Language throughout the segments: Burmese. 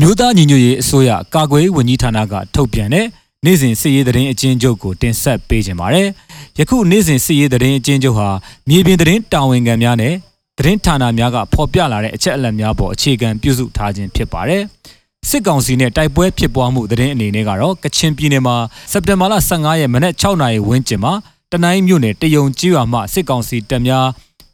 အမျိုးသားညီညွတ်ရေးအစိုးရကာကွယ်ရေးဝန်ကြီးဌာနကထုတ်ပြန်တဲ့နေ့စဉ်စစ်ရေးသတင်းအကျဉ်းချုပ်ကိုတင်ဆက်ပေးခြင်းပါတယ်။ယခုနေ့စဉ်စစ်ရေးသတင်းအကျဉ်းချုပ်ဟာမြေပြင်သတင်းတာဝန်ခံများနဲ့သတင်းဌာနများကဖော်ပြလာတဲ့အချက်အလက်များပေါ်အခြေခံပြုစုထားခြင်းဖြစ်ပါတယ်။စစ်ကောင်စီနဲ့တိုက်ပွဲဖြစ်ပွားမှုသတင်းအနေနဲ့ကတော့ကချင်ပြည်နယ်မှာစက်တင်ဘာလ15ရက်မနက်6နာရီဝန်းကျင်မှာတနိုင်းမြို့နယ်တယုံကြီးရွာမှစစ်ကောင်စီတပ်များ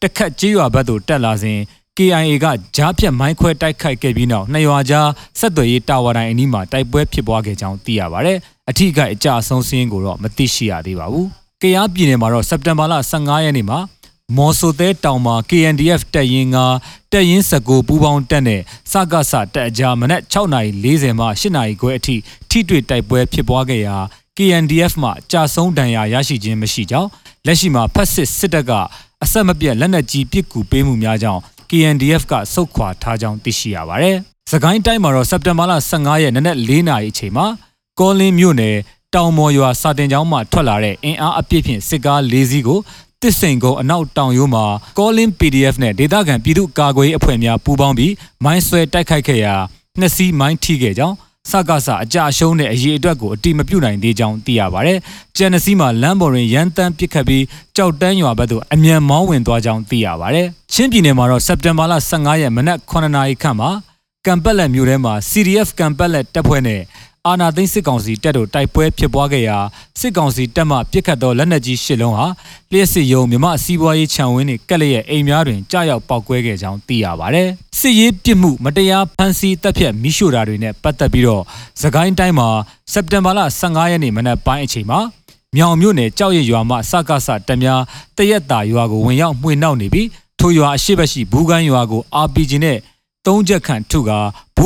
တခတ်ကြီးရွာဘက်သို့တက်လာစဉ် KIA ကကြားဖြတ်မိုင်းခွဲတိုက်ခိုက်ခဲ့ပြီးနောက်နှစ်ရွာကြားဆက်သွယ်ရေးတာဝါတိုင်အနီးမှာတိုက်ပွဲဖြစ်ပွားခဲ့ကြောင်းသိရပါဗျ။အထိကိအကြအဆုံးစင်းကိုတော့မသိရှိရသေးပါဘူး။ကရားပြည်နယ်မှာတော့စက်တင်ဘာလ15ရက်နေ့မှာမော်ဆိုသဲတောင်မှာ KNDF တပ်ရင်းကတပ်ရင်း19ပူးပေါင်းတပ်နဲ့စကစတပ်အကြားမနက်6:40မှ8:00ခွဲအထိထိတွေ့တိုက်ပွဲဖြစ်ပွားခဲ့ရာ KNDF မှကြာဆုံးဒဏ်ရာရရှိခြင်းမရှိကြောင်းလက်ရှိမှာဖက်စစ်စစ်တပ်ကအဆက်မပြတ်လက်နက်ကြီးပစ်ကူပေးမှုများကြောင့် KNDF ကစုတ်ခွာထားကြောင်းသိရှိရပါတယ်။စကိုင်းတိုင်းမှာတော့စက်တင်ဘာလ15ရက်နေ့နက်4နာရီအချိန်မှာကောလင်းမြို့နယ်တောင်မော်ရွာစာတင်ကျောင်းမှထွက်လာတဲ့အင်အားအပြည့်ဖြင့်စစ်ကား၄စီးကိုတစ်စိန်ကုန်းအနောက်တောင်ရိုးမှာကောလင်း PDF နဲ့ဒေသခံပြည်သူ့ကာကွယ်ရေးအဖွဲ့များပူးပေါင်းပြီးမိုင်းဆွဲတိုက်ခိုက်ခဲ့ရာနှစ်စီးမိုင်းထိခဲ့ကြောင်း စကားစအကြအရှုံးနဲ့အရေးအတွက်ကိုအတိမပြုတ်နိုင်သေးကြောင်းသိရပါဗျ။ကျန်နစီမှာလမ်းပေါ်တွင်ရန်တမ်းပစ်ခတ်ပြီးကြောက်တန်းရွာဘက်သို့အမြန်မောင်းဝင်သွားကြောင်းသိရပါဗျ။ချင်းပြည်နယ်မှာတော့စက်တင်ဘာလ15ရက်မနက်9နာရီခန့်မှာကံပက်လက်မြို့ထဲမှာ CDF ကံပက်လက်တပ်ဖွဲ့နဲ့ အာနာသိန်းစစ်ကောင်စီတပ်တို့တိုက်ပွဲဖြစ်ပွားခဲ့ရာစစ်ကောင်စီတပ်မှပစ်ခတ်သောလက်နက်ကြီးရှစ်လုံးဟာလျှက်စစ်ရုံမြမစီးပွားရေးခြံဝင်းနှင့်ကက်လျက်အိမ်များတွင်ကြားရောက်ပောက်ကွဲခဲ့ကြောင်းသိရပါဗျ။စစ်ရေးပစ်မှုမတရားဖမ်းဆီးတပ်ဖြတ်မိရှို့တာတွေနဲ့ပတ်သက်ပြီးတော့သခိုင်းတိုင်းမှာစက်တင်ဘာလ15ရက်နေ့မနက်ပိုင်းအချိန်မှာမြောင်မြို့နယ်ကြောက်ရရွာမှစကားစတများတရက်တာရွာကိုဝင်ရောက်မှွေနှောက်နေပြီးထိုရွာအရှိတ်ရှိဘူးကန်ရွာကို RPG နဲ့သုံးချက်ခန့်ထုက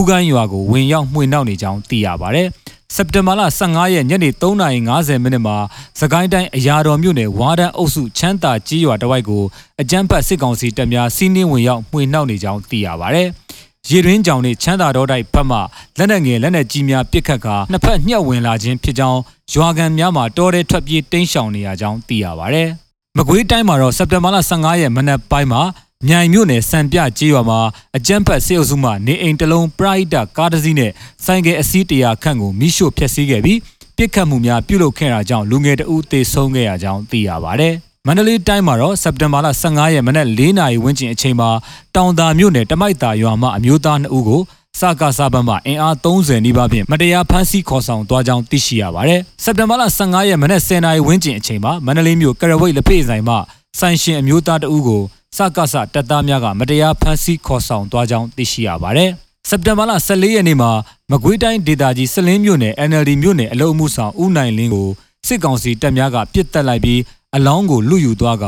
ဘူးကန်ရွာကိုဝင်ရောက်မှွေနှောက်နေကြောင်းသိရပါဗျ။စက်တင်ဘာလ15ရက်ညနေ3:50မိနစ်မှာစကိုင်းတိုင်းအရာတော်မြို့နယ်ဝါဒန်းအုပ်စုချမ်းသာကြီးရွာတဝိုက်ကိုအကြမ်းဖက်စစ်ကောင်စီတပ်များစီးနင်းဝင်ရောက်မှွေနှောက်နေကြောင်းသိရပါဗျ။ရေတွင်းကြောင်နဲ့ချမ်းသာတော်တိုက်ဖက်မှလက်နက်ငယ်လက်နက်ကြီးများပစ်ခတ်ကာနှစ်ဖက်ညှက်ဝင်လာခြင်းဖြစ်ကြောင်းရွာကန်များမှာတောထဲထွက်ပြေးတိမ်းရှောင်နေရကြောင်းသိရပါဗျ။မကွေးတိုင်းမှာတော့စက်တင်ဘာလ15ရက်မနက်ပိုင်းမှာ မြိုင်မြို့နယ်စံပြကြေးရွာမှာအကြမ်းဖက်စေအုပ်စုမှနေအိမ်တလုံးပရိဒကားတစ်စီးနဲ့ဆိုင်ကယ်အစီးတရာခန့်ကိုမိရှို့ဖျက်ဆီးခဲ့ပြီးပြစ်ခတ်မှုများပြုလုပ်ခဲ့တာကြောင့်လူငယ်တအုပ်သေဆုံးခဲ့ရကြောင်းသိရပါဗျ။မန္တလေးတိုင်းမှာတော့စက်တင်ဘာလ15ရက်မနက်4နာရီဝန်းကျင်အချိန်မှာတောင်သာမြို့နယ်တမိုက်တာရွာမှအမျိုးသား2ဦးကိုစကားစားဘက်မှအင်အား30နီးပါးဖြင့်မတရားဖမ်းဆီးခေါ်ဆောင်သွားကြောင်းသိရှိရပါတယ်။စက်တင်ဘာလ15ရက်မနက်10နာရီဝန်းကျင်အချိန်မှာမန္တလေးမြို့ကရဝိတ်လက်ဖေးဆိုင်မှဆိုင်ရှင်အမျိုးသားတဦးကို စကစတပ်သားများကမတရားဖမ်းဆီးခေါ်ဆောင်သွားကြောင်းသိရှိရပါတယ်။စက်တင်ဘာလ14ရက်နေ့မှာမကွေးတိုင်းဒေသကြီးစလင်းမြို့နယ် NLD မြို့နယ်အလုံမှုဆောင်ဦးနိုင်လင်းကိုစစ်ကောင်စီတပ်များကပြစ်တက်လိုက်ပြီးအလောင်းကိုလူယူသွားက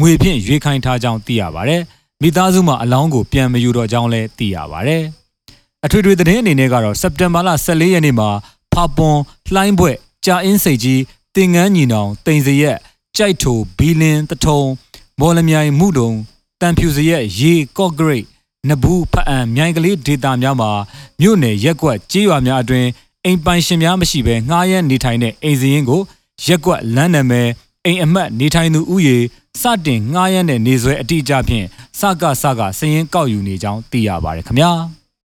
ငွေဖြင့်ရွေးခိုင်းထားကြောင်းသိရပါတယ်။မိသားစုမှအလောင်းကိုပြန်မယူတော့ကြောင်းလည်းသိရပါတယ်။အထွေထွေသတင်းအနေနဲ့ကတော့စက်တင်ဘာလ14ရက်နေ့မှာဖာပွန်လှိုင်းဘွဲ့ကြာအင်းစိတ်ကြီးတင်ငန်းညီနောင်တိန်စရက်ကြိုက်ထိုဘီလင်းတထုံ မော်လမြိုင်မှုတုံတန်ဖြူစရက်ရေကော့ဂရိတ်နဘူးဖအံမြိုင်ကလေးဒေတာများမှာမြို့နယ်ရက်ကွက်ကြေးရွာများအတွင်အိမ်ပိုင်ရှင်များမရှိဘဲငှားရမ်းနေထိုင်တဲ့အိမ်စရင်ကိုရက်ကွက်လမ်းနာမည်အိမ်အမတ်နေထိုင်သူဥယေစတင်ငှားရမ်းတဲ့နေဆွဲအတိအကျဖြင့်စကစကစရင်ကောက်ယူနေကြောင်းသိရပါတယ်ခင်ဗျာ။